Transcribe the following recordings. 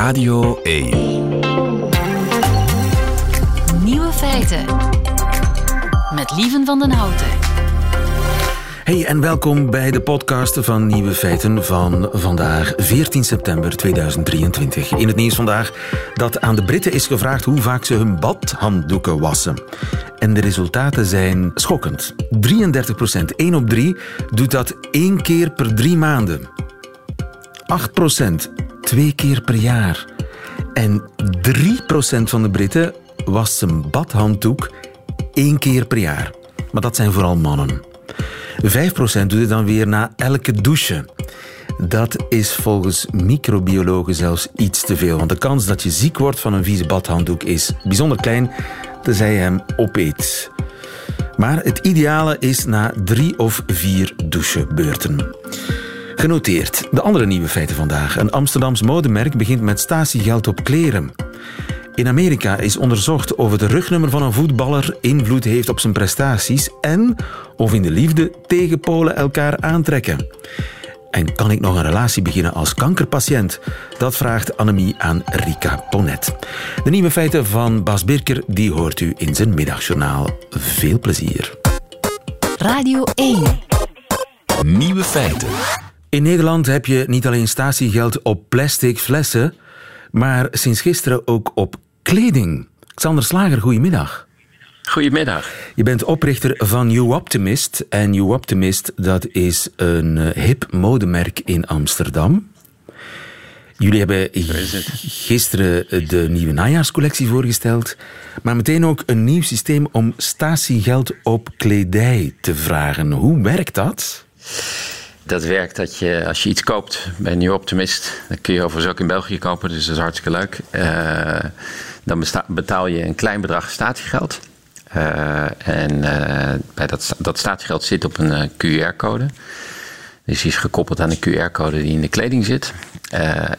Radio 1. Nieuwe feiten. Met Lieven van den Houten. Hey en welkom bij de podcast van Nieuwe Feiten van vandaag 14 september 2023. In het nieuws vandaag dat aan de Britten is gevraagd hoe vaak ze hun badhanddoeken wassen. En de resultaten zijn schokkend. 33 procent, 1 op 3, doet dat één keer per drie maanden. 8 procent, twee keer per jaar. En 3 procent van de Britten wast zijn badhanddoek één keer per jaar. Maar dat zijn vooral mannen. 5% doet het dan weer na elke douche. Dat is volgens microbiologen zelfs iets te veel. Want de kans dat je ziek wordt van een vieze badhanddoek is bijzonder klein, tenzij je hem opeet. Maar het ideale is na drie of vier douchebeurten. Genoteerd. De andere nieuwe feiten vandaag. Een Amsterdams modemerk begint met statiegeld op kleren. In Amerika is onderzocht of het rugnummer van een voetballer invloed heeft op zijn prestaties en of in de liefde tegenpolen elkaar aantrekken. En kan ik nog een relatie beginnen als kankerpatiënt? Dat vraagt Annemie aan Rika Ponet. De nieuwe feiten van Bas Birker die hoort u in zijn middagjournaal. Veel plezier. Radio 1. Nieuwe feiten. In Nederland heb je niet alleen statiegeld op plastic flessen, maar sinds gisteren ook op kleding. Xander Slager, goedemiddag. Goedemiddag. Je bent oprichter van New Optimist. En New Optimist, dat is een eh, hip modemerk in Amsterdam. Jullie hebben gisteren de nieuwe najaarscollectie voorgesteld, maar meteen ook een nieuw systeem om statiegeld op kledij te vragen. Hoe werkt dat? Dat werkt dat je, als je iets koopt bij New Optimist, dat kun je overigens ook in België kopen, dus dat is hartstikke leuk. Uh, dan betaal je een klein bedrag statiegeld. Uh, en uh, bij dat, dat statiegeld zit op een QR-code. Dus die is gekoppeld aan een QR-code die in de kleding zit.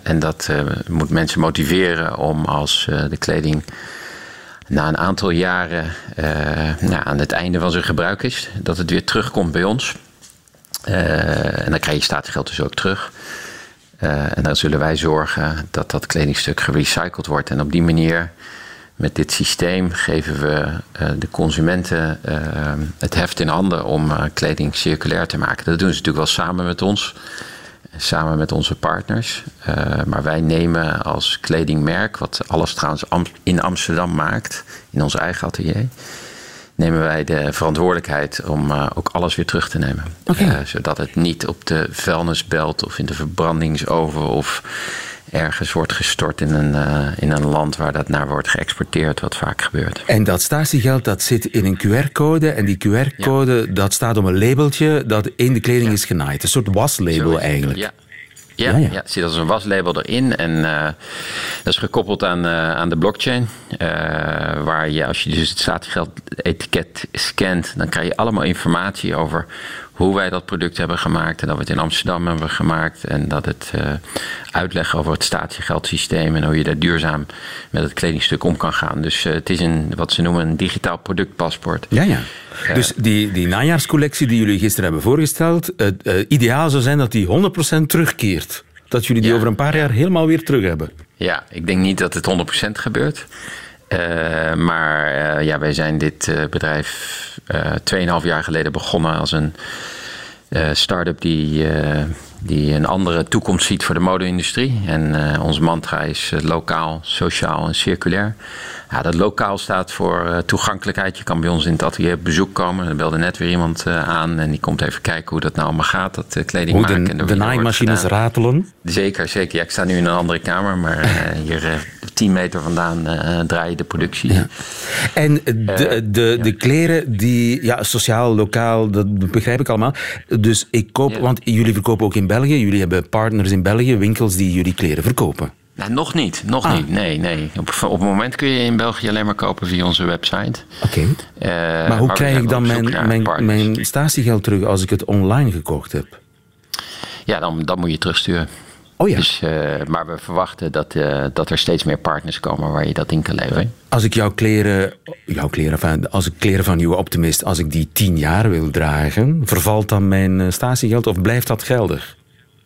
en dat moet mensen motiveren om als de kleding na een aantal jaren nou, aan het einde van zijn gebruik is, dat het weer terugkomt bij ons. Uh, en dan krijg je statiegeld dus ook terug. Uh, en dan zullen wij zorgen dat dat kledingstuk gerecycled wordt. En op die manier, met dit systeem, geven we uh, de consumenten het heft in handen om kleding circulair te maken. Dat doen ze natuurlijk wel samen met ons, samen met onze partners. maar wij nemen als kledingmerk, wat alles trouwens in Amsterdam maakt, in ons eigen atelier nemen wij de verantwoordelijkheid om uh, ook alles weer terug te nemen. Okay. Uh, zodat het niet op de vuilnisbelt of in de verbrandingsoven of ergens wordt gestort in een, uh, in een land waar dat naar wordt geëxporteerd, wat vaak gebeurt. En dat statiegeld dat zit in een QR-code en die QR-code ja. dat staat op een labeltje dat in de kleding ja. is genaaid. Een soort waslabel eigenlijk. Ja. Ja, ja, ja. ja, zit als een waslabel erin. En uh, dat is gekoppeld aan, uh, aan de blockchain. Uh, waar je, als je dus het statiegeld-etiket scant, dan krijg je allemaal informatie over hoe wij dat product hebben gemaakt. En dat we het in Amsterdam hebben gemaakt. En dat het uh, uitleggen over het statiegeldsysteem. En hoe je daar duurzaam met het kledingstuk om kan gaan. Dus uh, het is een, wat ze noemen een digitaal productpaspoort. Ja, ja. Uh, dus die, die najaarscollectie die jullie gisteren hebben voorgesteld. Het ideaal zou zijn dat die 100% terugkeert. Dat jullie die ja. over een paar jaar helemaal weer terug hebben. Ja, ik denk niet dat het 100% gebeurt. Uh, maar uh, ja, wij zijn dit uh, bedrijf 2,5 jaar geleden begonnen als een start-up die, die een andere toekomst ziet voor de mode-industrie. En ons mantra is lokaal, sociaal en circulair. Ja, dat lokaal staat voor uh, toegankelijkheid. Je kan bij ons in het atelier op bezoek komen. Er belde net weer iemand uh, aan en die komt even kijken hoe dat nou allemaal gaat, dat uh, kleding hoe maken. De, en de naaimachines ratelen? Zeker, zeker. Ja, ik sta nu in een andere kamer, maar hier 10 meter vandaan draai je de productie. Ja. En de, de, de kleren die, ja, sociaal, lokaal, dat begrijp ik allemaal. Dus ik koop, want jullie verkopen ook in België. Jullie hebben partners in België, winkels die jullie kleren verkopen. Nou, nog niet, nog ah. niet. Nee, nee. Op, op het moment kun je in België alleen maar kopen via onze website. Oké. Okay. Uh, maar hoe krijg ik dan mijn, mijn, mijn statiegeld terug als ik het online gekocht heb? Ja, dan, dan moet je terugsturen. Oh ja. Dus, uh, maar we verwachten dat, uh, dat er steeds meer partners komen waar je dat in kan leveren. Als ik jouw kleren, jouw kleren van, als ik kleren van Nieuwe Optimist, als ik die tien jaar wil dragen, vervalt dan mijn statiegeld of blijft dat geldig?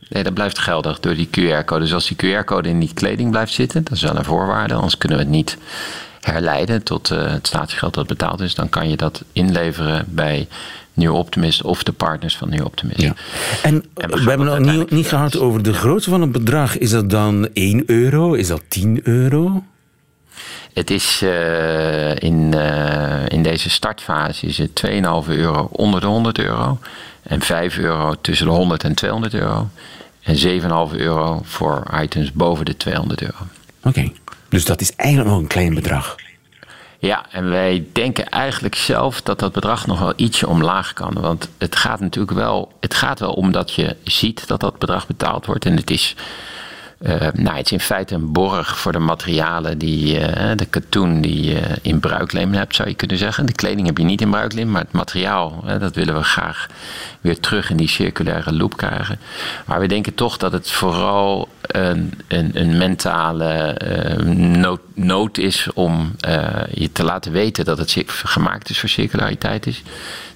Nee, dat blijft geldig door die QR-code. Dus als die QR-code in die kleding blijft zitten, dat is wel een voorwaarde, anders kunnen we het niet herleiden tot uh, het statiegeld dat betaald is. Dan kan je dat inleveren bij New Optimist of de partners van New Optimist. Ja. En, we, hebben nog niet, niet gehad over de grootte van het bedrag. Is dat dan 1 euro? Is dat 10 euro? Het is uh, in, uh, in deze startfase is het 2,5 euro onder de 100 euro. En 5 euro tussen de 100 en 200 euro. En 7,5 euro voor items boven de 200 euro. Oké, dus dat is eigenlijk nog een klein bedrag. Ja, en wij denken eigenlijk zelf dat dat bedrag nog wel ietsje omlaag kan. Want het gaat natuurlijk wel, het gaat wel om dat je ziet dat dat bedrag betaald wordt. En het is uh, nou, het is in feite een borg voor de materialen, die, uh, de katoen die je in bruikleen hebt, zou je kunnen zeggen. De kleding heb je niet in bruikleen, maar het materiaal, dat willen we graag weer terug in die circulaire loop krijgen. Maar we denken toch dat het vooral een, een, een mentale uh, nood, nood, is om je te laten weten dat het gemaakt is voor circulariteit is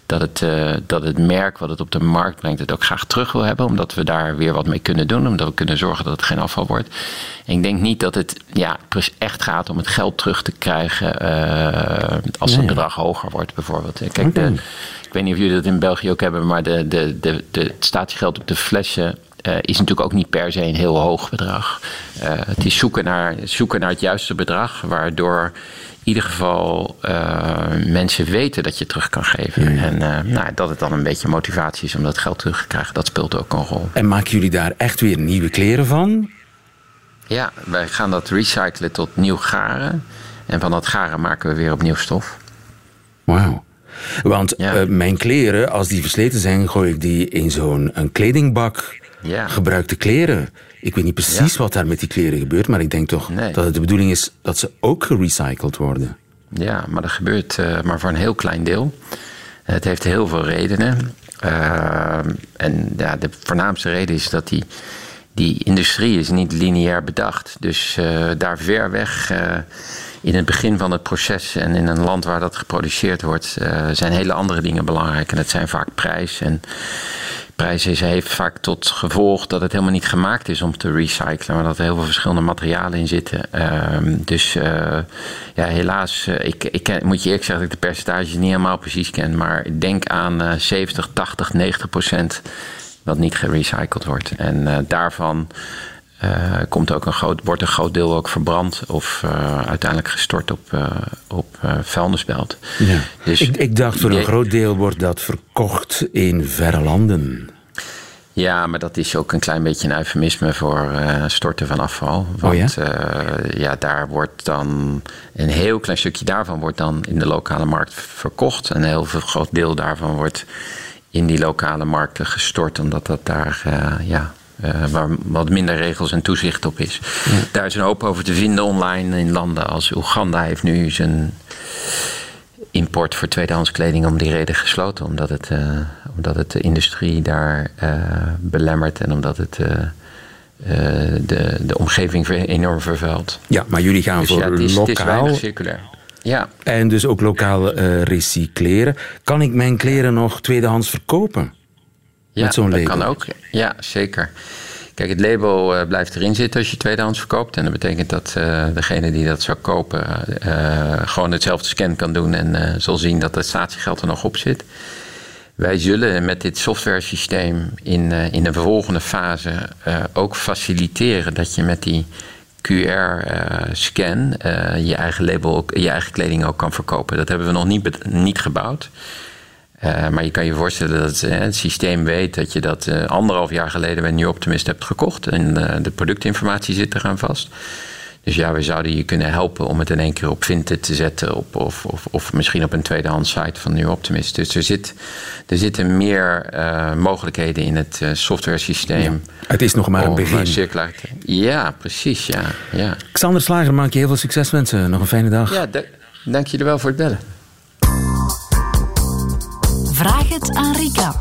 dat het, uh, dat het merk wat het op de markt brengt het ook graag terug wil hebben. Omdat we daar weer wat mee kunnen doen. Omdat we kunnen zorgen dat het geen afval wordt. En ik denk niet dat het ja, echt gaat om het geld terug te krijgen uh, als het bedrag hoger wordt bijvoorbeeld. Kijk, de, ik weet niet of jullie dat in België ook hebben. Maar de, de, de, de, het statiegeld op de flessen uh, is natuurlijk ook niet per se een heel hoog bedrag. Het is zoeken naar, zoeken naar het juiste bedrag, waardoor ieder geval uh, mensen weten dat je terug kan geven. En nou, dat het dan een beetje motivatie is om dat geld terug te krijgen, dat speelt ook een rol. En maken jullie daar echt weer nieuwe kleren van? Ja, wij gaan dat recyclen tot nieuw garen. En van dat garen maken we weer opnieuw stof. Wauw. Want ja. mijn kleren, als die versleten zijn, gooi ik die in zo'n kledingbak ja. gebruikte kleren. Ik weet niet precies wat daar met die kleren gebeurt, maar ik denk toch dat het de bedoeling is dat ze ook gerecycled worden. Ja, maar dat gebeurt uh, maar voor een heel klein deel. Het heeft heel veel redenen. Uh, en ja, de voornaamste reden is dat die, die industrie is niet lineair bedacht. Dus uh, daar ver weg in het begin van het proces en in een land waar dat geproduceerd wordt, zijn hele andere dingen belangrijk. En dat zijn vaak prijs en prijs is, heeft vaak tot gevolg dat het helemaal niet gemaakt is om te recyclen, maar dat er heel veel verschillende materialen in zitten. Uh, dus uh, ja, helaas, uh, ik, ik moet je eerlijk zeggen dat ik de percentages niet helemaal precies ken, maar ik denk aan 70, 80, 90 procent dat niet gerecycled wordt. En uh, daarvan komt ook een groot, wordt een groot deel ook verbrand of uiteindelijk gestort op, op vuilnisbelt. Ja. Dus ik, ik dacht voor een groot deel wordt dat verkocht in verre landen. Ja, maar dat is ook een klein beetje een eufemisme voor storten van afval. Want oh ja? Uh, ja? daar wordt dan een heel klein stukje daarvan wordt dan in de lokale markt verkocht. En een heel veel groot deel daarvan wordt in die lokale markten gestort, omdat dat daar uh, ja, waar wat minder regels en toezicht op is. Ja. Daar is een hoop over te vinden online in landen als Oeganda heeft nu zijn import voor tweedehands kleding om die reden gesloten. Omdat het, uh, omdat het de industrie daar uh, belemmert en omdat het de, de omgeving enorm vervuilt. Ja, maar jullie gaan dus voor ja, het is, lokaal. Het is circulair. Ja. En dus ook lokaal recycleren. Kan ik mijn kleren nog tweedehands verkopen? Ja, Met zo'n dat kan ook. Ja, zeker. Kijk, het label uh, blijft erin zitten als je tweedehands verkoopt. En dat betekent dat uh, degene die dat zou kopen uh, gewoon hetzelfde scan kan doen en zal zien dat het statiegeld er nog op zit. Wij zullen met dit software systeem in, in de volgende fase ook faciliteren dat je met die QR-scan je eigen label, je eigen kleding ook kan verkopen. Dat hebben we nog niet, niet gebouwd. Uh, maar je kan je voorstellen dat uh, het systeem weet dat je dat uh, anderhalf jaar geleden bij New Optimist hebt gekocht. En de productinformatie zit eraan vast. Dus ja, we zouden je kunnen helpen om het in één keer op Vinted te zetten. Op, of, of, of misschien op een tweedehands site van New Optimist. Dus er, zit, er zitten meer mogelijkheden in het software systeem. Het is nog maar een begin. Ja, precies. Ja, ja. Xander Slager, maak je heel veel succes wensen. Nog een fijne dag. Ja, dank je wel voor het bellen. Vraag het aan Rika.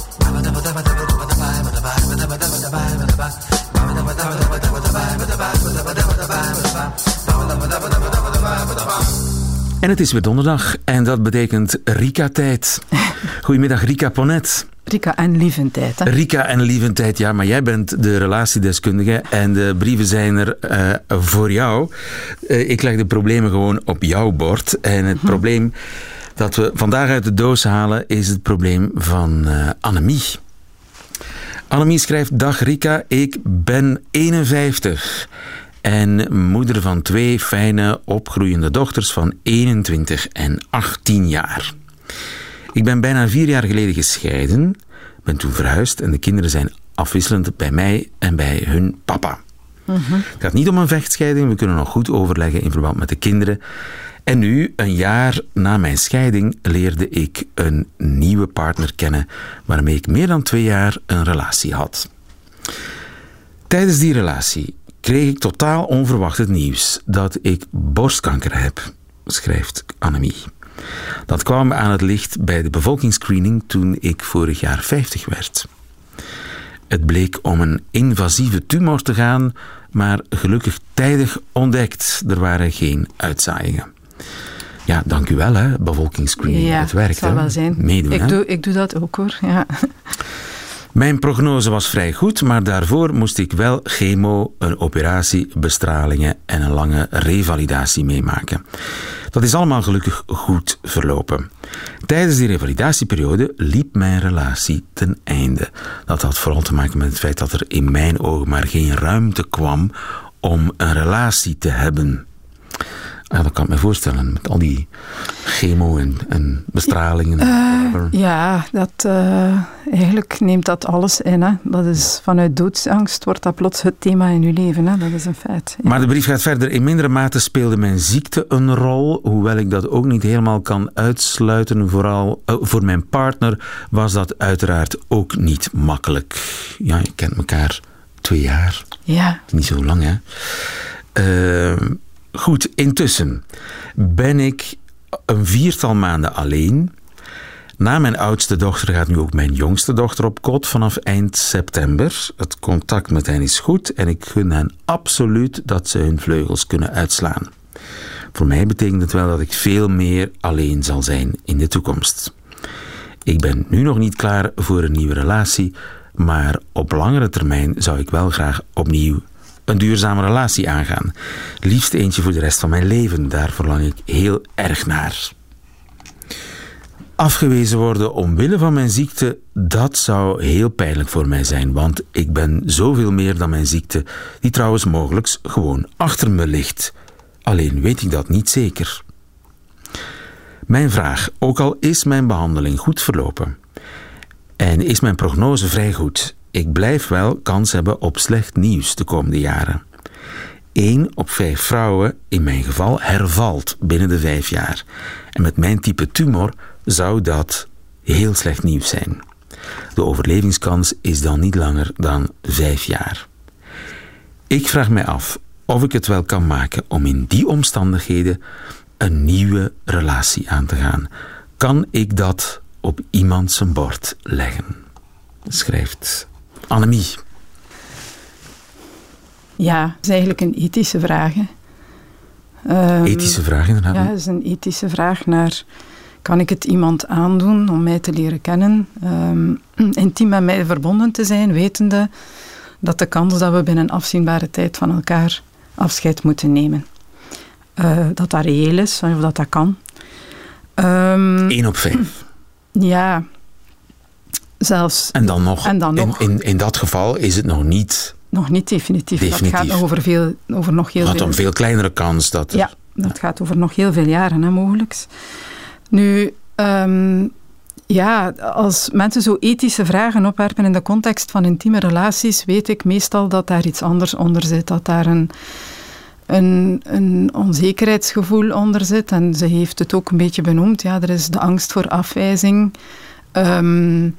En het is weer donderdag en dat betekent Rika-tijd. Goedemiddag, Rika Ponet. Rika en Lieventijd. Hè? Rika en Lieventijd, ja, maar jij bent de relatiedeskundige en de brieven zijn er uh, voor jou. Uh, ik leg de problemen gewoon op jouw bord. En het hm. probleem dat we vandaag uit de doos halen is het probleem van uh, Annemie. Annemie schrijft: Dag Rika, ik ben 51 en moeder van twee fijne opgroeiende dochters van 21 en 18 jaar. Ik ben bijna vier jaar geleden gescheiden, ben toen verhuisd en de kinderen zijn afwisselend bij mij en bij hun papa. Mhm. Het gaat niet om een vechtscheiding, we kunnen nog goed overleggen in verband met de kinderen. En nu, een jaar na mijn scheiding, leerde ik een nieuwe partner kennen waarmee ik meer dan twee jaar een relatie had. Tijdens die relatie kreeg ik totaal onverwacht het nieuws dat ik borstkanker heb, schrijft Annemie. Dat kwam aan het licht bij de bevolkingsscreening toen ik vorig jaar 50 werd. Het bleek om een invasieve tumor te gaan, maar gelukkig tijdig ontdekt. Er waren geen uitzaaiingen. Ja, dank u wel, hè, bevolkingsscreening. Ja, het werkt. zal wel zijn. Meedoen, ik, hè? doe, ik doe dat ook hoor. Ja. Mijn prognose was vrij goed, maar daarvoor moest ik wel chemo, een operatie, bestralingen en een lange revalidatie meemaken. Dat is allemaal gelukkig goed verlopen. Tijdens die revalidatieperiode liep mijn relatie ten einde. Dat had vooral te maken met het feit dat er in mijn ogen maar geen ruimte kwam om een relatie te hebben. Ja, dat kan ik me voorstellen, met al die chemo en, en bestralingen. Uh, ja, dat, uh, eigenlijk neemt dat alles in. Hè. Dat is, vanuit doodsangst wordt dat plots het thema in uw leven. Hè. Dat is een feit. Ja. Maar de brief gaat verder. In mindere mate speelde mijn ziekte een rol, hoewel ik dat ook niet helemaal kan uitsluiten. Vooral uh, voor mijn partner was dat uiteraard ook niet makkelijk. Ja, je kent elkaar twee jaar. Ja. Niet zo lang, hè. Goed, intussen ben ik een viertal maanden alleen. Na mijn oudste dochter gaat nu ook mijn jongste dochter op kot vanaf eind september. Het contact met hen is goed en ik gun hen absoluut dat ze hun vleugels kunnen uitslaan. Voor mij betekent het wel dat ik veel meer alleen zal zijn in de toekomst. Ik ben nu nog niet klaar voor een nieuwe relatie, maar op langere termijn zou ik wel graag opnieuw een duurzame relatie aangaan. Liefst eentje voor de rest van mijn leven, daar verlang ik heel erg naar. Afgewezen worden omwille van mijn ziekte, dat zou heel pijnlijk voor mij zijn, want ik ben zoveel meer dan mijn ziekte, die trouwens mogelijk gewoon achter me ligt. Alleen weet ik dat niet zeker. Mijn vraag, ook al is mijn behandeling goed verlopen en is mijn prognose vrij goed, ik blijf wel kans hebben op slecht nieuws de komende jaren. Eén op vijf vrouwen, in mijn geval, hervalt binnen de vijf jaar. En met mijn type tumor zou dat heel slecht nieuws zijn. De overlevingskans is dan niet langer dan vijf jaar. Ik vraag mij af of ik het wel kan maken om in die omstandigheden een nieuwe relatie aan te gaan. Kan ik dat op iemand zijn bord leggen? Schrijft Annemie. Ja, dat is eigenlijk een ethische vraag. Um, ethische vraag inderdaad. Ja, dat is een ethische vraag naar... Kan ik het iemand aandoen om mij te leren kennen? Um, intiem met mij verbonden te zijn, wetende dat de kans dat we binnen een afzienbare tijd van elkaar afscheid moeten nemen. Uh, dat dat reëel is, of dat dat kan. Um, Eén op vijf. Ja, zelfs. En dan nog, en dan nog. In, in, in dat geval is het nog niet... Nog niet definitief. definitief. Dat gaat nog over, veel, over nog heel veel... een veel kleinere kans dat... Ja, dat ja. gaat over nog heel veel jaren, hè, mogelijk. Nu, um, ja, als mensen zo ethische vragen opwerpen in de context van intieme relaties, weet ik meestal dat daar iets anders onder zit. Dat daar een, een, een onzekerheidsgevoel onder zit. En ze heeft het ook een beetje benoemd. Ja, er is de angst voor afwijzing. Um,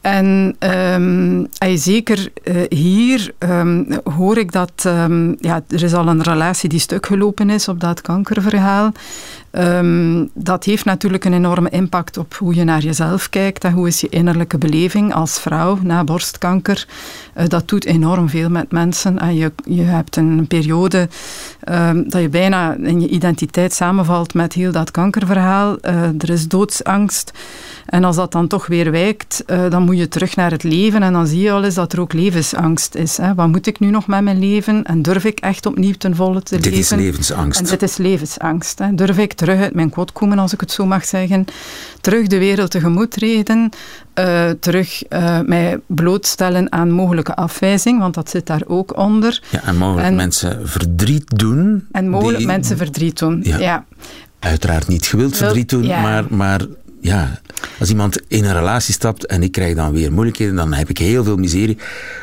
en um, zeker uh, hier um, hoor ik dat ja, er is al een relatie die stuk gelopen is op dat kankerverhaal. Ehm, dat heeft natuurlijk een enorme impact op hoe je naar jezelf kijkt en hoe is je innerlijke beleving als vrouw na borstkanker. Uh, dat doet enorm veel met mensen. En je, je hebt een periode um, dat je bijna in je identiteit samenvalt met heel dat kankerverhaal. Uh, er is doodsangst. En als dat dan toch weer wijkt, uh, dan moet je terug naar het leven en dan zie je al eens dat er ook levensangst is. Hè. Wat moet ik nu nog met mijn leven en durf ik echt opnieuw ten volle te dit leven? Dit is levensangst. En dit is levensangst. Hè. Durf ik terug uit mijn kot komen, als ik het zo mag zeggen. Terug de wereld tegemoet treden. Uh, terug uh, mij blootstellen aan mogelijke afwijzing, want dat zit daar ook onder. Ja, en mogelijk en, mensen verdriet doen. En mogelijk die, mensen verdriet doen, ja. ja. Uiteraard niet gewild verdriet doen, ja. maar, maar ja, als iemand in een relatie stapt en ik krijg dan weer moeilijkheden, dan heb ik heel veel miserie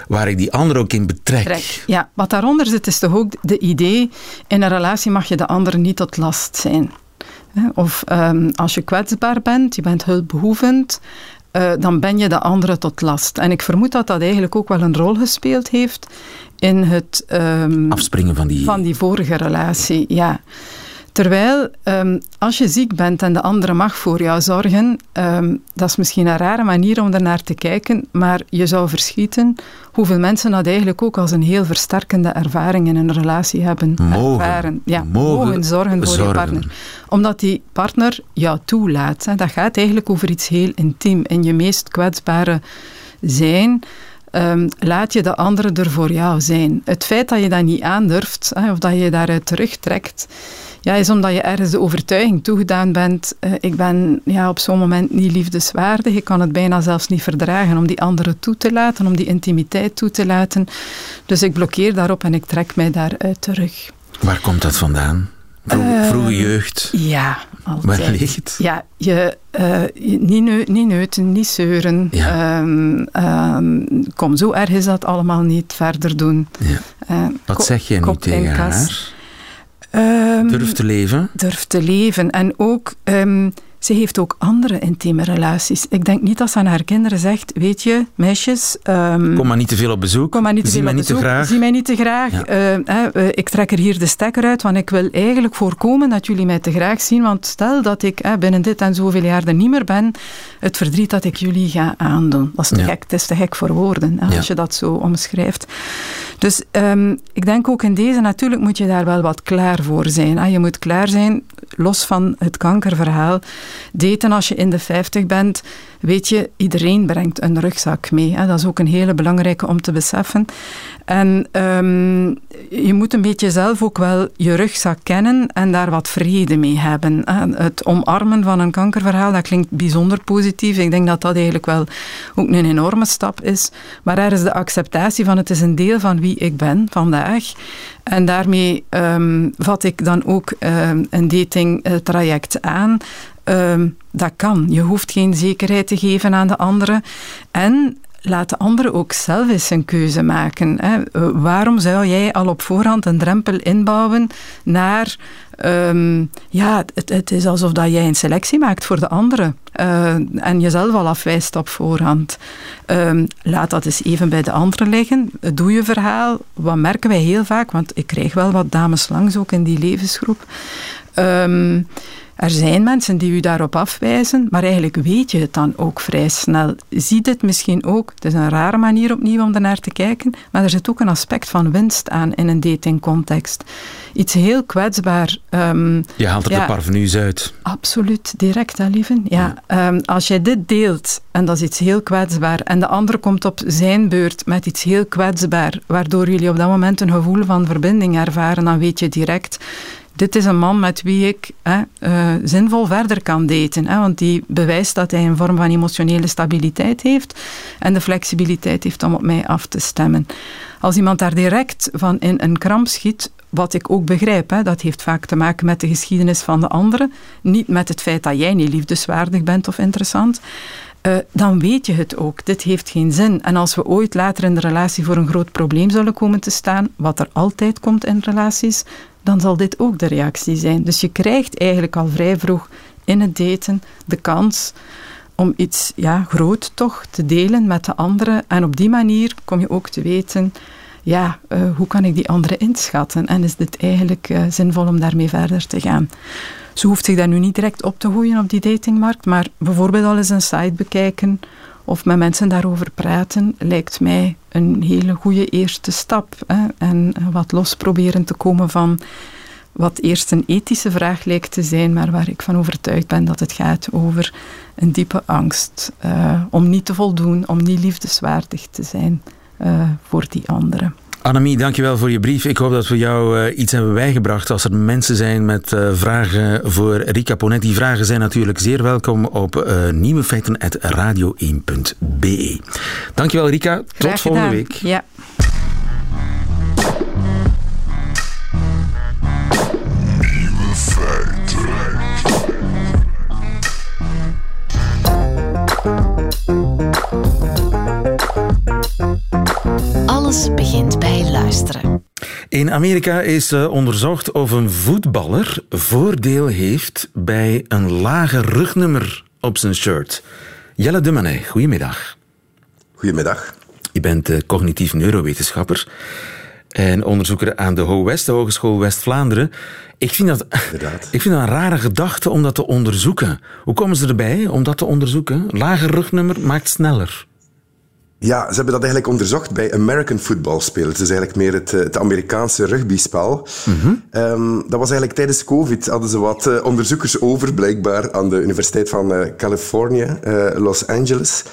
waar ik die ander ook in betrek. Trek. Ja, wat daaronder zit is toch ook de idee, in een relatie mag je de ander niet tot last zijn. Of um, als je kwetsbaar bent, je bent hulpbehoevend, uh, dan ben je de andere tot last. En ik vermoed dat dat eigenlijk ook wel een rol gespeeld heeft in het... Um, Afspringen van die... Van die vorige relatie, ja. Terwijl, um, als je ziek bent en de andere mag voor jou zorgen, um, dat is misschien een rare manier om ernaar te kijken, maar je zou verschieten hoeveel mensen dat eigenlijk ook als een heel versterkende ervaring in een relatie hebben mogen, ervaren. Ja, mogen, mogen zorgen voor zorgen. je partner. Omdat die partner jou toelaat. Hè. Dat gaat eigenlijk over iets heel intiem. In je meest kwetsbare zijn Um, laat je de andere er voor jou zijn. Het feit dat je dat niet aandurft, hè, of dat je daaruit terugtrekt, ja, is omdat je ergens de overtuiging toegedaan bent. Uh, ik ben ja, op zo'n moment niet liefdeswaardig. Ik kan het bijna zelfs niet verdragen om die andere toe te laten, om die intimiteit toe te laten. Dus ik blokkeer daarop en ik trek mij daaruit terug. Waar komt dat vandaan? Vroege, uh, vroege jeugd? Ja, altijd. Ligt Ja, je, uh, niet, neu, niet neuten, niet zeuren. Ja. Um, um, kom, zo erg is dat allemaal niet verder doen. Ja. Uh, Wat zeg je nu tegen haar? Um, durf te leven? Durf te leven. En ook, um, ze heeft ook andere intieme relaties. Ik denk niet dat ze aan haar kinderen zegt, weet je, meisjes... Um, kom maar niet te veel op bezoek. Kom maar niet te Zie veel mij op niet bezoek. te graag. Zie mij niet te graag. Ja. Uh, uh, ik trek er hier de stekker uit, want ik wil eigenlijk voorkomen dat jullie mij te graag zien. Want stel dat ik binnen dit en zoveel jaar er niet meer ben, het verdriet dat ik jullie ga aandoen. Dat is te Ja. gek, het is te gek voor woorden, Ja. als je dat zo omschrijft. Dus um, ik denk ook in deze, natuurlijk moet je daar wel wat klaar voor zijn. Je moet klaar zijn, los van het kankerverhaal. Daten als je in de 50 bent, weet je, iedereen brengt een rugzak mee. Hè. Dat is ook een hele belangrijke om te beseffen. En um, je moet een beetje zelf ook wel je rugzak kennen en daar wat vrede mee hebben. Het omarmen van een kankerverhaal, dat klinkt bijzonder positief. Ik denk dat dat eigenlijk wel ook een enorme stap is. Maar er is de acceptatie van het is een deel van wie ik ben vandaag. En daarmee um, vat ik dan ook um, een datingtraject aan. Um, dat kan. Je hoeft geen zekerheid te geven aan de andere. En laat de andere ook zelf eens een keuze maken. Hè. Waarom zou jij al op voorhand een drempel inbouwen naar... Um, ja, het, het, is alsof dat jij een selectie maakt voor de andere. Uh, en jezelf al afwijst op voorhand. Um, laat dat eens even bij de andere liggen. Doe je verhaal. Wat merken wij heel vaak? Want ik krijg wel wat dames langs, ook in die levensgroep. Um, er zijn mensen die u daarop afwijzen, maar eigenlijk weet je het dan ook vrij snel. Zie dit misschien ook, het is een rare manier opnieuw om ernaar te kijken, maar er zit ook een aspect van winst aan in een datingcontext. Iets heel kwetsbaar. Um, je haalt er ja, de parvenu's uit. Absoluut, direct, hè, lieven. Ja. ja. Um, als jij dit deelt, en dat is iets heel kwetsbaar, en de ander komt op zijn beurt met iets heel kwetsbaar, waardoor jullie op dat moment een gevoel van verbinding ervaren, dan weet je direct dit is een man met wie ik hè, uh, zinvol verder kan daten. Hè, want die bewijst dat hij een vorm van emotionele stabiliteit heeft en de flexibiliteit heeft om op mij af te stemmen. Als iemand daar direct van in een kramp schiet, wat ik ook begrijp, hè, dat heeft vaak te maken met de geschiedenis van de andere, niet met het feit dat jij niet liefdeswaardig bent of interessant. Uh, dan weet je het ook. Dit heeft geen zin. En als we ooit later in de relatie voor een groot probleem zullen komen te staan, wat er altijd komt in relaties, dan zal dit ook de reactie zijn. Dus je krijgt eigenlijk al vrij vroeg in het daten de kans om iets ja, groot toch te delen met de anderen. En op die manier kom je ook te weten, ja, uh, hoe kan ik die andere inschatten? En is dit eigenlijk uh, zinvol om daarmee verder te gaan? Ze hoeft zich daar nu niet direct op te gooien op die datingmarkt, maar bijvoorbeeld al eens een site bekijken of met mensen daarover praten, lijkt mij een hele goede eerste stap. Hè? En wat los proberen te komen van wat eerst een ethische vraag lijkt te zijn, maar waar ik van overtuigd ben dat het gaat over een diepe angst uh, om niet te voldoen, om niet liefdeswaardig te zijn uh, voor die anderen. Annemie, dankjewel voor je brief. Ik hoop dat we jou uh, iets hebben bijgebracht. Als er mensen zijn met uh, vragen voor Rika Ponet, die vragen zijn natuurlijk zeer welkom op uh, nieuwefeiten.radio1.be. Dankjewel Rika, tot volgende week. Ja. In Amerika is uh, onderzocht of een voetballer voordeel heeft bij een lager rugnummer op zijn shirt. Jelle Dumanet, goedemiddag. Goedemiddag. Je bent uh, cognitief neurowetenschapper en onderzoeker aan de HOWEST, de Hogeschool West-Vlaanderen. Ik, vind dat, ik vind dat een rare gedachte om dat te onderzoeken. Hoe komen ze erbij om dat te onderzoeken? Lager rugnummer maakt sneller. Ja, ze hebben dat eigenlijk onderzocht bij American football spelers. Dus eigenlijk meer het, het Amerikaanse rugbyspel. Um, dat was eigenlijk tijdens COVID. Hadden ze wat uh, onderzoekers over, blijkbaar, aan de Universiteit van uh, Californië, uh, Los Angeles.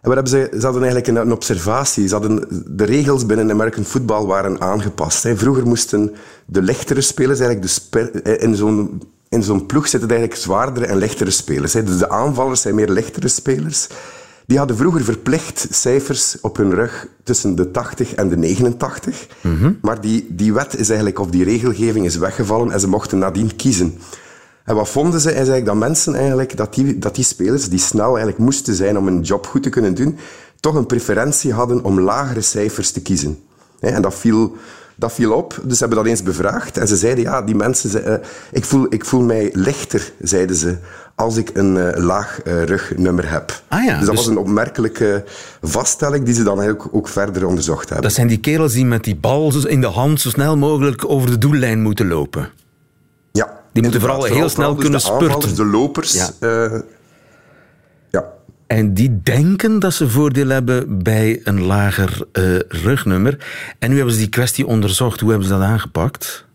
En wat hebben ze, ze hadden eigenlijk een, een, observatie. Ze hadden, de regels binnen American football waren aangepast. Hè. Vroeger moesten de lichtere spelers eigenlijk de sper, in zo'n in zo'n ploeg zitten eigenlijk zwaardere en lichtere spelers. Hè. Dus de aanvallers zijn meer lichtere spelers. Die hadden vroeger verplicht cijfers op hun rug tussen de 80 en de 89. Mm-hmm. Maar die, die wet is eigenlijk, of die regelgeving is weggevallen en ze mochten nadien kiezen. En wat vonden ze? Is eigenlijk dat mensen eigenlijk, dat die, dat die spelers die snel eigenlijk moesten zijn om een job goed te kunnen doen, toch een preferentie hadden om lagere cijfers te kiezen. En dat viel, dat viel op, dus ze hebben dat eens bevraagd. En ze zeiden, ja, die mensen, ze, uh, ik, voel, ik voel mij lichter, zeiden ze, als ik een uh, laag uh, rugnummer heb. Ah ja, dus dat dus- was een opmerkelijke vaststelling die ze dan eigenlijk ook verder onderzocht hebben. Dat zijn die kerels die met die bal in de hand zo snel mogelijk over de doellijn moeten lopen. Ja. Die moeten vooral heel snel dus kunnen de aanvallers, spurten. De lopers. Ja. Uh, ja. En die denken dat ze voordeel hebben bij een lager rugnummer. En nu hebben ze die kwestie onderzocht. Hoe hebben ze dat aangepakt?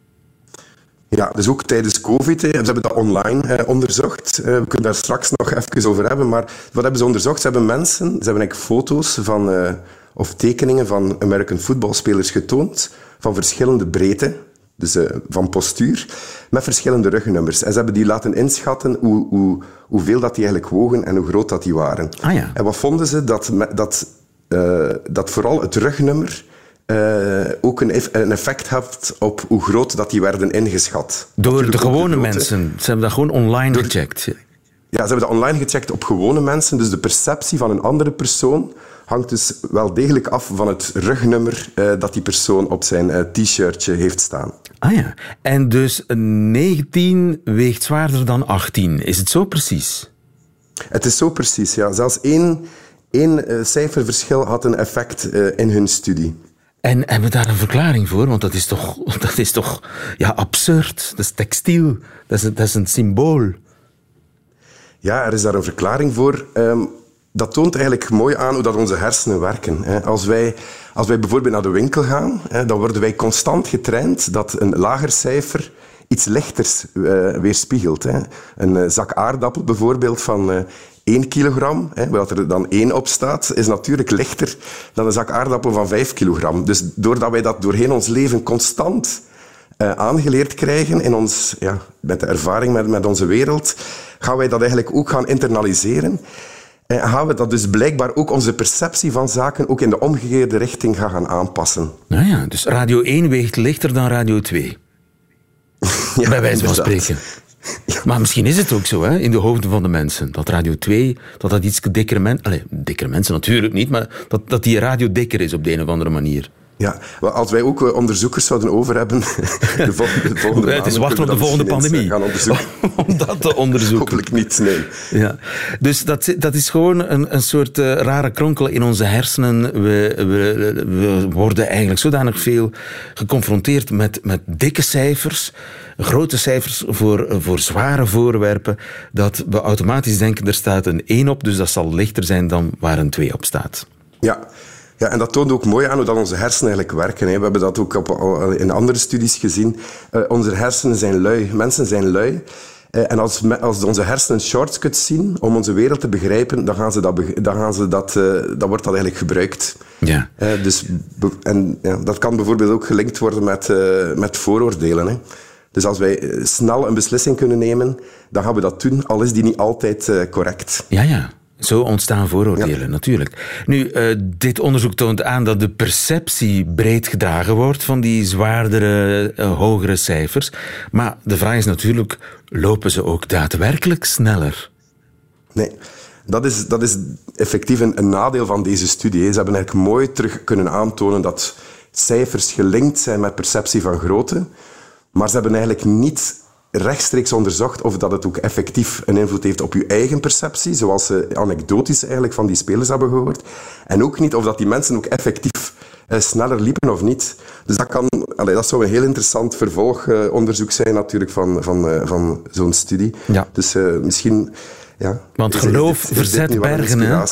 Ja, dus ook tijdens COVID. Hè, ze hebben dat online eh, onderzocht. Uh, we kunnen daar straks nog even over hebben. Maar wat hebben ze onderzocht? Ze hebben mensen, ze hebben eigenlijk foto's van, uh, of tekeningen van American footballspelers getoond. Van verschillende breedte. Dus uh, van postuur. Met verschillende rugnummers. En ze hebben die laten inschatten hoe, hoe, hoeveel dat die eigenlijk wogen en hoe groot dat die waren. Ah, ja. En wat vonden ze? Dat, dat, dat vooral het rugnummer uh, ook een, een, effect heeft op hoe groot dat die werden ingeschat. Door Natuurlijk de gewone mensen. Ze hebben dat gewoon online Door, gecheckt. Ja, ze hebben dat online gecheckt op gewone mensen. Dus de perceptie van een andere persoon hangt dus wel degelijk af van het rugnummer uh, dat die persoon op zijn uh, t-shirtje heeft staan. Ah ja, en dus 19 weegt zwaarder dan 18. Is het zo precies? Het is zo precies, ja. Zelfs één, één uh, cijferverschil had een effect in hun studie. En hebben we daar een verklaring voor? Want dat is toch, dat is toch ja, absurd. Dat is textiel. Dat is, dat is een symbool. Ja, er is daar een verklaring voor. Um, dat toont eigenlijk mooi aan hoe dat onze hersenen werken. Als, wij, als wij bijvoorbeeld naar de winkel gaan, dan worden wij constant getraind dat een lager cijfer iets lichters uh, weerspiegelt. Een uh, zak aardappel bijvoorbeeld van uh, 1 kilogram, hè, waar er dan 1 op staat, is natuurlijk lichter dan een zak aardappel van 5 kilogram. Dus doordat wij dat doorheen ons leven constant uh, aangeleerd krijgen, in ons, ja, met de ervaring met, met onze wereld, gaan wij dat eigenlijk ook gaan internaliseren. En gaan we dat dus blijkbaar ook onze perceptie van zaken ook in de omgekeerde richting gaan, gaan aanpassen. Nou ja, dus Radio 1 weegt lichter dan Radio 2. ja, Bij wijze van inderdaad. spreken. Maar misschien is het ook zo, hè, in de hoofden van de mensen. Dat Radio 2, dat dat iets dikkere mensen... Allee, dikkere mensen natuurlijk niet, maar dat, dat die radio dikker is op de een of andere manier. Ja, als wij ook eh, onderzoekers zouden over hebben, de volgende, de volgende Het is wachten op de volgende pandemie. Gaan onderzoeken. Om dat te onderzoeken. Hopelijk niet, nee. Ja. Dus dat, dat is gewoon een, een soort uh, rare kronkel in onze hersenen. We, we, we, worden eigenlijk zodanig veel geconfronteerd met, met dikke cijfers, grote cijfers voor, voor zware voorwerpen, dat we automatisch denken er staat een 1 op, dus dat zal lichter zijn dan waar een 2 op staat. Ja, ja, en dat toont ook mooi aan hoe dat onze hersenen eigenlijk werken. Hè. We hebben dat ook op, in andere studies gezien. Uh, onze hersenen zijn lui. Mensen zijn lui. Uh, en als, als onze hersenen shortcuts zien om onze wereld te begrijpen, dan, gaan ze dat, dan, gaan ze dat, uh, dan wordt dat eigenlijk gebruikt. Ja. dus, en ja, dat kan bijvoorbeeld ook gelinkt worden met, met vooroordelen. Hè. Dus als wij snel een beslissing kunnen nemen, dan gaan we dat doen, al is die niet altijd correct. Ja, ja. Zo ontstaan vooroordelen, ja. natuurlijk. Nu, uh, dit onderzoek toont aan dat de perceptie breed gedragen wordt van die zwaardere, uh, hogere cijfers. Maar de vraag is natuurlijk, lopen ze ook daadwerkelijk sneller? Nee. Dat is, dat is effectief een, een nadeel van deze studie. Ze hebben eigenlijk mooi terug kunnen aantonen dat cijfers gelinkt zijn met perceptie van grootte. Maar ze hebben eigenlijk niet rechtstreeks onderzocht of dat het ook effectief een invloed heeft op uw eigen perceptie, zoals ze anekdotisch eigenlijk van die spelers hebben gehoord. En ook niet of dat die mensen ook effectief eh, sneller liepen of niet. Dus dat, kan, allee, dat zou een heel interessant vervolgonderzoek zijn natuurlijk van, van, uh, van zo'n studie. Ja. Dus uh, misschien... Ja, Want geloof verzet bergen, hè?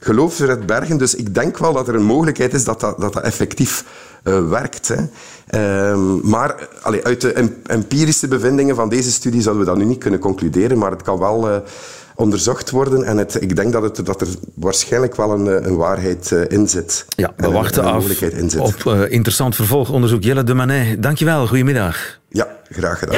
Geloof verzet bergen, dus ik denk wel dat er een mogelijkheid is dat dat, dat, dat effectief uh, werkt. Hè. Um, maar allee, uit de empirische bevindingen van deze studie zouden we dat nu niet kunnen concluderen, maar het kan wel uh, onderzocht worden en het, ik denk dat, het, dat er waarschijnlijk wel een, eh, een waarheid uh, in zit. Ja, we wachten af op uh, interessant vervolgonderzoek. Jelle de Manet, dankjewel. Goedemiddag. Ja, graag gedaan.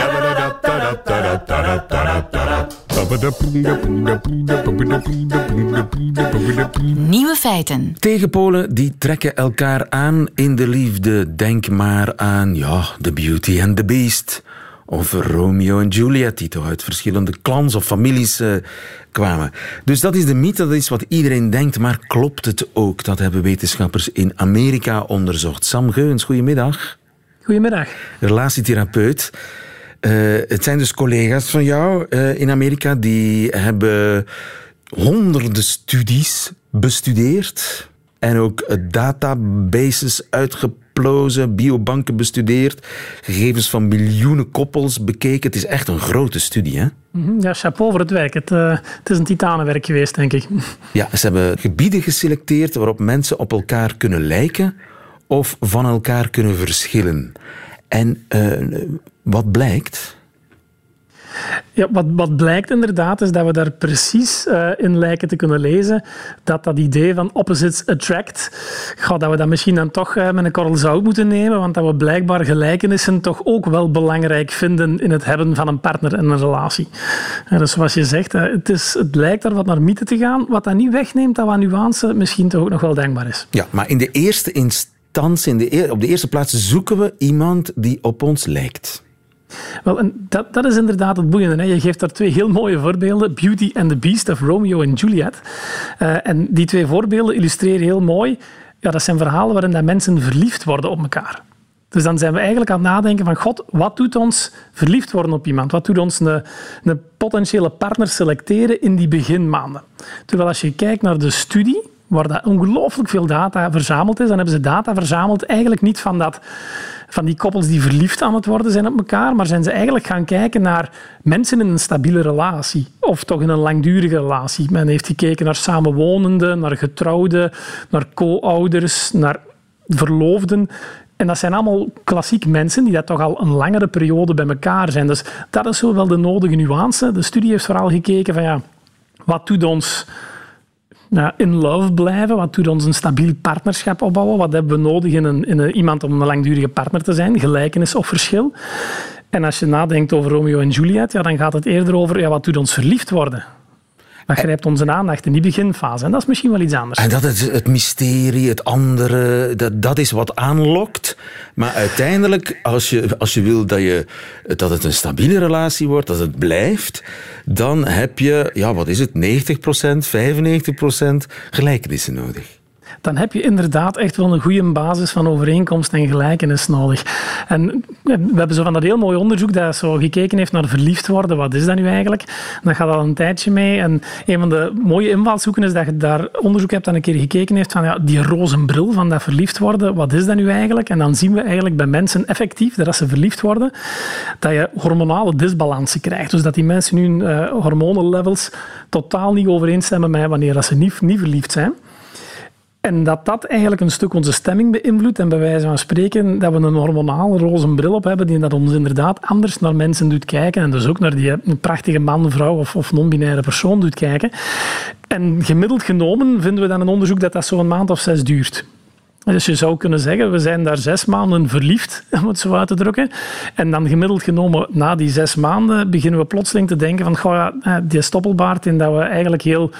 Nieuwe feiten. Tegenpolen die trekken elkaar aan in de liefde. Denk maar aan ja, The Beauty and the Beast. Of Romeo en Juliet, die toch uit verschillende clans of families uh, kwamen. Dus dat is de mythe, dat is wat iedereen denkt. Maar klopt het ook? Dat hebben wetenschappers in Amerika onderzocht. Sam Geuns, goedemiddag. Goedemiddag. Relatietherapeut. Uh, het zijn dus collega's van jou uh, in Amerika die hebben honderden studies bestudeerd en ook databases uitgeplozen, biobanken bestudeerd, gegevens van miljoenen koppels bekeken. Het is echt een grote studie, hè? Ja, chapeau voor het werk. Het, uh, het is een titanenwerk geweest, denk ik. Ja, ze hebben gebieden geselecteerd waarop mensen op elkaar kunnen lijken of van elkaar kunnen verschillen. En uh, wat blijkt? Ja, wat, wat blijkt inderdaad is dat we daar precies uh, in lijken te kunnen lezen dat dat idee van opposites attract, goh, dat we dat misschien dan toch uh, met een korrel zout moeten nemen, want dat we blijkbaar gelijkenissen toch ook wel belangrijk vinden in het hebben van een partner in een relatie. Dus zoals je zegt, het, is, het lijkt er wat naar mythe te gaan, wat dat niet wegneemt dat wat nuance misschien toch ook nog wel denkbaar is. Ja, maar in de eerste instantie, in de, op de eerste plaats zoeken we iemand die op ons lijkt. Wel, en dat, dat is inderdaad het boeiende. Hè. Je geeft daar twee heel mooie voorbeelden. Beauty and the Beast of Romeo en Juliet. Uh, en die twee voorbeelden illustreren heel mooi... Ja, dat zijn verhalen waarin dat mensen verliefd worden op elkaar. Dus dan zijn we eigenlijk aan het nadenken van... God, wat doet ons verliefd worden op iemand? Wat doet ons een, een potentiële partner selecteren in die beginmaanden? Terwijl als je kijkt naar de studie waar dat ongelooflijk veel data verzameld is, dan hebben ze data verzameld eigenlijk niet van dat van die koppels die verliefd aan het worden zijn op elkaar, maar zijn ze eigenlijk gaan kijken naar mensen in een stabiele relatie of toch in een langdurige relatie. Men heeft gekeken naar samenwonenden, naar getrouwden, naar co-ouders, naar verloofden. En dat zijn allemaal klassiek mensen die dat toch al een langere periode bij elkaar zijn. Dus dat is zo wel de nodige nuance. De studie heeft vooral gekeken van ja, wat doet ons in love blijven. Wat doet ons een stabiel partnerschap opbouwen? Wat hebben we nodig in, in iemand om een langdurige partner te zijn? Gelijkenis of verschil? En als je nadenkt over Romeo en Juliet, ja, dan gaat het eerder over ja, wat doet ons verliefd worden? Dat grijpt onze aandacht in die beginfase. En dat is misschien wel iets anders. En dat is het mysterie, het andere, dat, dat is wat aanlokt. Maar uiteindelijk, als je, als je wil dat, je, dat het een stabiele relatie wordt, dat het blijft, dan heb je, ja, wat is het, 90%, 95% gelijkenissen nodig. Dan heb je inderdaad echt wel een goede basis van overeenkomst en gelijkenis nodig. En we hebben zo van dat heel mooi onderzoek dat zo gekeken heeft naar verliefd worden. Wat is dat nu eigenlijk? Dat gaat al een tijdje mee. En een van de mooie invalshoeken is dat je daar onderzoek hebt dat een keer gekeken heeft van ja, die roze bril van dat verliefd worden. Wat is dat nu eigenlijk? En dan zien we eigenlijk bij mensen effectief dat als ze verliefd worden, dat je hormonale disbalansen krijgt. Dus dat die mensen nu uh, hormonenlevels totaal niet overeenstemmen met wanneer dat ze niet, niet verliefd zijn. En dat dat eigenlijk een stuk onze stemming beïnvloedt. En bij wijze van spreken dat we een hormonale roze bril op hebben die dat ons inderdaad anders naar mensen doet kijken. En dus ook naar die prachtige man, vrouw of, of non-binaire persoon doet kijken. En gemiddeld genomen vinden we dan een onderzoek dat dat zo'n maand of zes duurt. Dus je zou kunnen zeggen, we zijn daar zes maanden verliefd, om het zo uit te drukken. En dan gemiddeld genomen, na die zes maanden, beginnen we plotseling te denken van, goh, die stoppelbaard, in dat we eigenlijk heel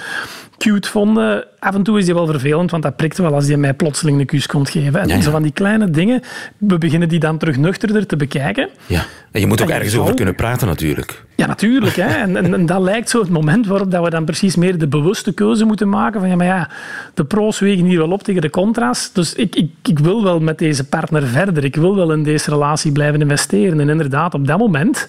cute vonden. Af en toe is die wel vervelend, want dat prikt wel als die mij plotseling een kus komt geven. En zo van die kleine dingen, we beginnen die dan terug nuchterder te bekijken. Ja, en je moet ook ergens over kunnen praten natuurlijk. Ja, natuurlijk. Hè. En, en, en, dat lijkt zo het moment waarop dat we dan precies meer de bewuste keuze moeten maken van ja, maar ja, de pro's wegen hier wel op tegen de contra's. Dus ik, ik, ik wil wel met deze partner verder. Ik wil wel in deze relatie blijven investeren. En inderdaad, op dat moment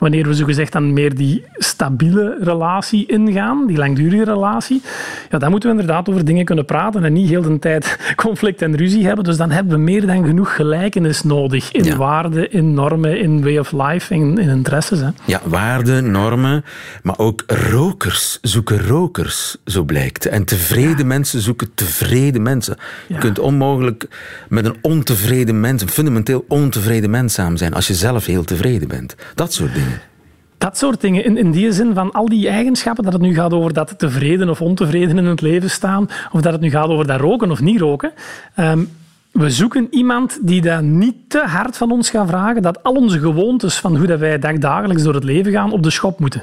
wanneer we zogezegd dan meer die stabiele relatie ingaan, die langdurige relatie, ja, dan moeten we inderdaad over dingen kunnen praten en niet heel de tijd conflict en ruzie hebben. Dus dan hebben we meer dan genoeg gelijkenis nodig in waarden, in normen, in way of life, in, in interesses. Hè. Ja, waarden, normen, maar ook rokers zoeken rokers, zo blijkt. En tevreden mensen zoeken tevreden mensen. Je kunt onmogelijk met een ontevreden mens, een fundamenteel ontevreden mens samen zijn als je zelf heel tevreden bent. Dat soort dingen. Dat soort dingen. In, in die zin van al die eigenschappen, dat het nu gaat over dat tevreden of ontevreden in het leven staan, of dat het nu gaat over dat roken of niet roken. Ehm, we zoeken iemand die dat niet te hard van ons gaat vragen, dat al onze gewoontes van hoe dat wij dagdagelijks door het leven gaan op de schop moeten.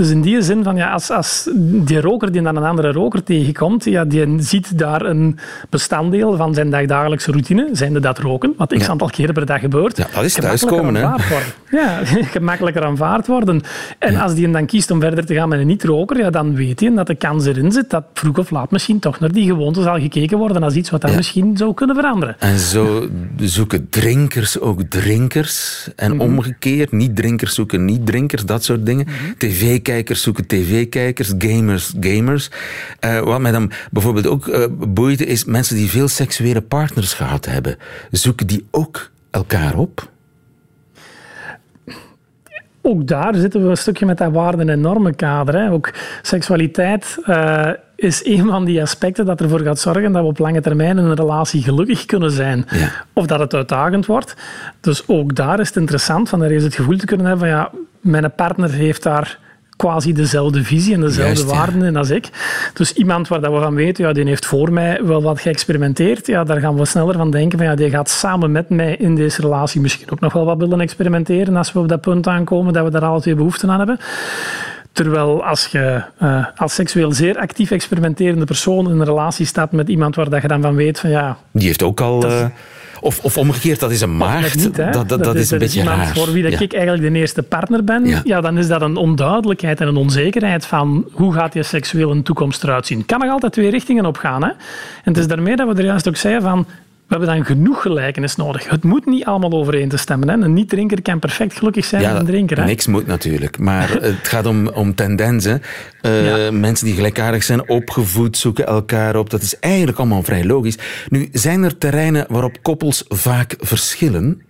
Dus in die zin van, ja, als, als die roker die dan een andere roker tegenkomt, ja, die ziet daar een bestanddeel van zijn dagdagelijkse routine, zijnde dat roken, wat x aantal keren per dag gebeurt. Ja, dat is thuiskomen, hè? Ja, gemakkelijker aanvaard worden. En als die dan kiest om verder te gaan met een niet-roker, ja, dan weet hij dat de kans erin zit dat vroeg of laat misschien toch naar die gewoonte zal gekeken worden als iets wat dan misschien zou kunnen veranderen. En zo zoeken drinkers ook drinkers en mhm. omgekeerd. Niet-drinkers zoeken niet-drinkers, dat soort dingen. Mm TV tv-kijkers zoeken tv-kijkers, gamers, gamers. Uh, wat mij dan bijvoorbeeld ook uh, boeide, is mensen die veel seksuele partners gehad hebben. Zoeken die ook elkaar op? Ook daar zitten we een stukje met dat waarden- en normenkader. Hè. Ook seksualiteit uh, is een van die aspecten dat ervoor gaat zorgen dat we op lange termijn in een relatie gelukkig kunnen zijn. Ja. Of dat het uitdagend wordt. Dus ook daar is het interessant van er eens het gevoel te kunnen hebben van ja, mijn partner heeft daar quasi dezelfde visie en dezelfde waarden als ik. Dus iemand waar dat we van weten, ja, die heeft voor mij wel wat geëxperimenteerd, ja, daar gaan we sneller van denken van ja, die gaat samen met mij in deze relatie misschien ook nog wel wat willen experimenteren als we op dat punt aankomen dat we daar alle twee behoefte aan hebben. Terwijl als je uh, als seksueel zeer actief experimenterende persoon in een relatie staat met iemand waar dat je dan van weet van ja... Die heeft ook al... Of, of omgekeerd, dat is een maagd. dat, dat, dat, is een beetje raar. Voor wie dat ik eigenlijk de eerste partner ben, ja. dan is dat een onduidelijkheid en een onzekerheid van hoe gaat je seksuele toekomst eruit zien. Kan nog altijd twee richtingen op gaan. Hè? En het is daarmee dat we er juist ook zeiden van we hebben dan genoeg gelijkenis nodig. Het moet niet allemaal overeen te stemmen. Hè. Een niet-drinker kan perfect gelukkig zijn ja, een drinker. Hè. Niks moet natuurlijk. Maar het gaat om, om tendensen. Uh, Mensen die gelijkaardig zijn, opgevoed, zoeken elkaar op. Dat is eigenlijk allemaal vrij logisch. Nu, zijn er terreinen waarop koppels vaak verschillen?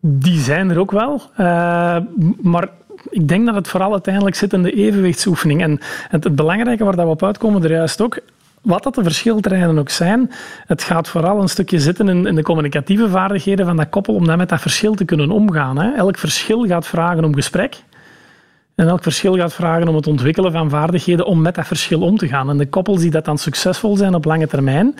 Die zijn er ook wel. Uh, maar ik denk dat het vooral uiteindelijk zit in de evenwichtsoefening. En het, het belangrijke waar we op uitkomen, er juist ook, wat dat de verschilterreinen ook zijn, het gaat vooral een stukje zitten in, in, de communicatieve vaardigheden van dat koppel om dan met dat verschil te kunnen omgaan. Hè. Elk verschil gaat vragen om gesprek. En elk verschil gaat vragen om het ontwikkelen van vaardigheden om met dat verschil om te gaan. En de koppels die dat dan succesvol zijn op lange termijn,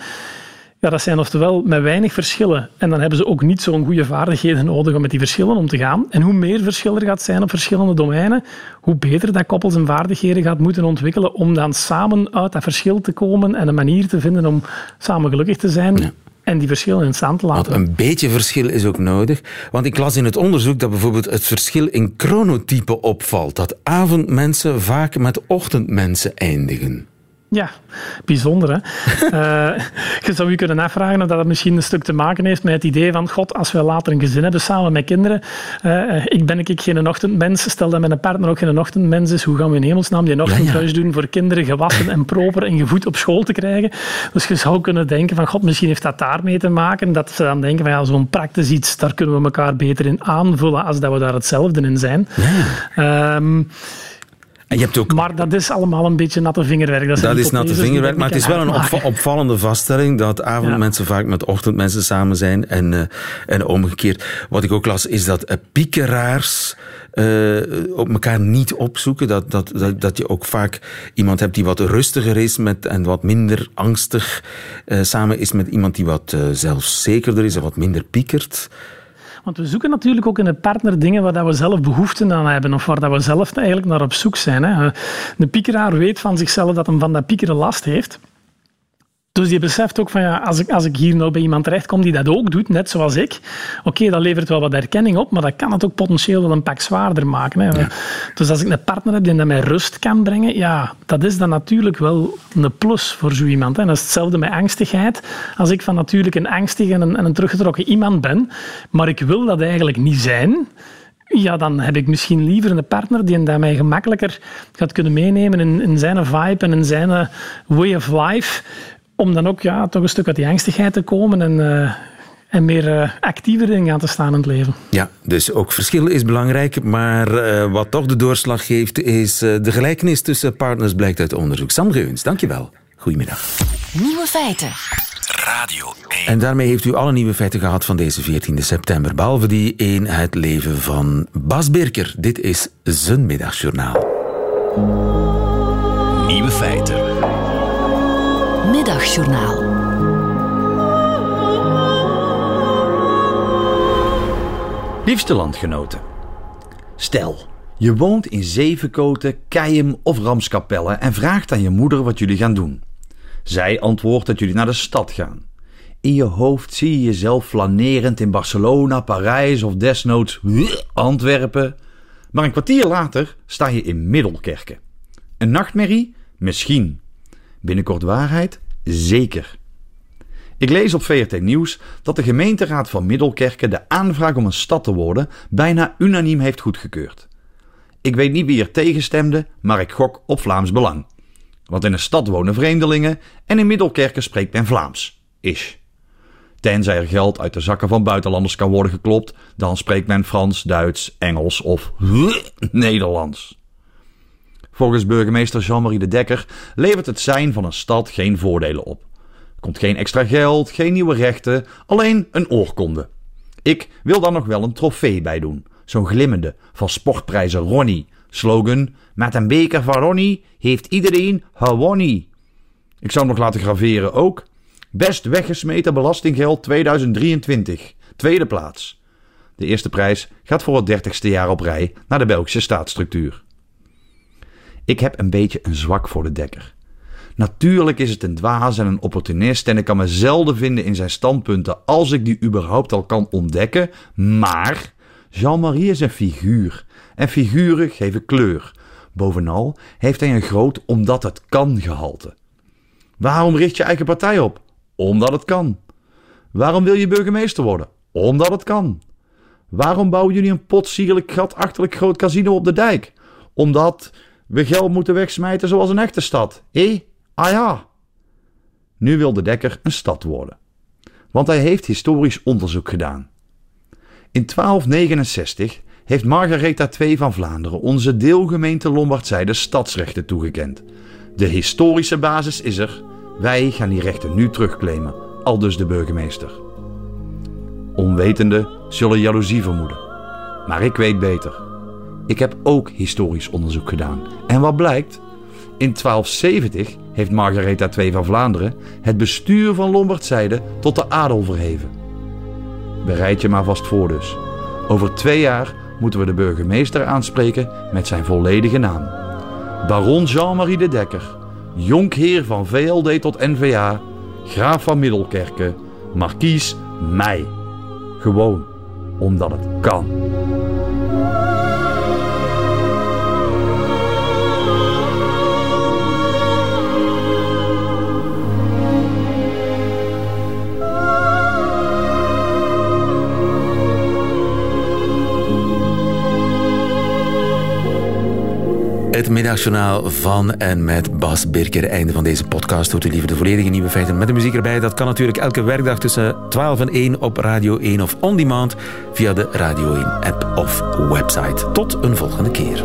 ja, dat zijn oftewel met weinig verschillen. En dan hebben ze ook niet zo'n goede vaardigheden nodig om met die verschillen om te gaan. En hoe meer verschil er gaat zijn op verschillende domeinen, hoe beter dat koppels en vaardigheden gaat moeten ontwikkelen om dan samen uit dat verschil te komen en een manier te vinden om samen gelukkig te zijn. En die verschillen in stand te laten. Want een beetje verschil is ook nodig. Want ik las in het onderzoek dat bijvoorbeeld het verschil in chronotype opvalt. Dat avondmensen vaak met ochtendmensen eindigen. Ja, bijzonder hè. uh, je zou je kunnen afvragen of dat misschien een stuk te maken heeft met het idee van God, als we later een gezin hebben samen met kinderen, uh, ik ben ik geen ochtendmens, stel dat mijn partner ook geen ochtendmens is, hoe gaan we in hemelsnaam die ochtendhuis doen voor kinderen gewassen en proper en gevoed op school te krijgen? Dus je zou kunnen denken van God, misschien heeft dat daarmee te maken, dat ze dan denken van ja, zo'n praktisch iets, daar kunnen we elkaar beter in aanvullen als dat we daar hetzelfde in zijn. Ja. Um, en je hebt ook... Maar dat is allemaal een beetje natte vingerwerk. Dat, dat is natte vingerwerk, maar het is wel een opvallende vaststelling dat avondmensen vaak met ochtendmensen samen zijn en, uh, en omgekeerd. Wat ik ook las is dat uh, piekeraars uh, op elkaar niet opzoeken. Dat, dat, dat, dat, je ook vaak iemand hebt die wat rustiger is met, en wat minder angstig samen is met iemand die wat zelfzekerder is en wat minder piekert. Want we zoeken natuurlijk ook in een partner dingen waar we zelf behoefte aan hebben of waar we zelf eigenlijk naar op zoek zijn. Hè. De piekeraar weet van zichzelf dat hij van dat piekeren last heeft. Dus die beseft ook van ja, als ik, als ik hier nou bij iemand terechtkom die dat ook doet, net zoals ik, oké, dat levert wel wat erkenning op, maar dat kan het ook potentieel wel een pak zwaarder maken. Hè. Dus als ik een partner heb die dat mij rust kan brengen, ja, dat is dan natuurlijk wel een plus voor zo iemand. Hè. dat is hetzelfde met angstigheid. Als ik van natuurlijk een angstig en een, en een teruggetrokken iemand ben, maar ik wil dat eigenlijk niet zijn, ja, dan heb ik misschien liever een partner die dat mij gemakkelijker gaat kunnen meenemen in, in zijn vibe en in zijn way of life om dan ook ja, toch een stuk uit die angstigheid te komen en, uh, en meer uh, actiever in aan te staan in het leven. Ja, dus ook verschil is belangrijk, maar uh, wat toch de doorslag geeft is de gelijkenis tussen partners blijkt uit onderzoek. Sam Geuns, dankjewel. Goedemiddag. Nieuwe feiten. Radio 1. En daarmee heeft u alle nieuwe feiten gehad van deze 14 september, behalve die in het leven van Bas Birker. Dit is zijn middagjournaal. Nieuwe feiten. Middagjournaal. Liefste landgenoten. Stel, je woont in Zevenkoten, Keiem of Ramskapelle en vraagt aan je moeder wat jullie gaan doen. Zij antwoordt dat jullie naar de stad gaan. In je hoofd zie je jezelf flanerend in Barcelona, Parijs of desnoods Antwerpen. Maar een kwartier later sta je in Middelkerken. Een nachtmerrie? Misschien. Binnenkort waarheid? Zeker. Ik lees op VRT Nieuws dat de gemeenteraad van Middelkerken de aanvraag om een stad te worden bijna unaniem heeft goedgekeurd. Ik weet niet wie er tegenstemde, maar ik gok op Vlaams Belang. Want in een stad wonen vreemdelingen en in Middelkerken spreekt men Vlaams. Is. Tenzij er geld uit de zakken van buitenlanders kan worden geklopt, dan spreekt men Frans, Duits, Engels of Nederlands. Volgens burgemeester Jean-Marie de Dekker levert het zijn van een stad geen voordelen op. Er komt geen extra geld, geen nieuwe rechten, alleen een oorkonde. Ik wil daar nog wel een trofee bij doen. Zo'n glimmende van sportprijzen Ronnie. Slogan: Met een beker van Ronnie heeft iedereen gewonnen. Ik zou nog laten graveren ook. Best weggesmeten belastinggeld 2023. Tweede plaats. De eerste prijs gaat voor het dertigste jaar op rij naar de Belgische staatsstructuur. Ik heb een beetje een zwak voor de dekker. Natuurlijk is het een dwaas en een opportunist en ik kan me zelden vinden in zijn standpunten als ik die überhaupt al kan ontdekken, maar Jean-Marie is een figuur en figuren geven kleur. Bovenal heeft hij een groot omdat het kan gehalte. Waarom richt je eigen partij op? Omdat het kan. Waarom wil je burgemeester worden? Omdat het kan. Waarom bouwen jullie een potsierlijk gatachterlijk groot casino op de dijk? Omdat we geld moeten wegsmijten zoals een echte stad. Hé? Ah ja. Nu wil de Dekker een stad worden. Want hij heeft historisch onderzoek gedaan. In 1269 heeft Margaretha II van Vlaanderen onze deelgemeente Lombardzijde stadsrechten toegekend. De historische basis is er. Wij gaan die rechten nu terugclaimen, aldus de burgemeester. Onwetenden zullen jaloezie vermoeden. Maar ik weet beter. Ik heb ook historisch onderzoek gedaan. En wat blijkt? In 1270 heeft Margaretha II van Vlaanderen het bestuur van Lombardzijde tot de adel verheven. Bereid je maar vast voor dus. Over twee jaar moeten we de burgemeester aanspreken met zijn volledige naam. Baron Jean-Marie de Dekker, jonkheer van VLD tot NVA, graaf van Middelkerken, markies mij. Gewoon omdat het kan. Het middagjournaal van en met Bas Birker. Einde van deze podcast. Hoort u liever de volledige nieuwe feiten met de muziek erbij. Dat kan natuurlijk elke werkdag tussen 12 en 1 op Radio 1 of on demand via de Radio 1 app of website. Tot een volgende keer.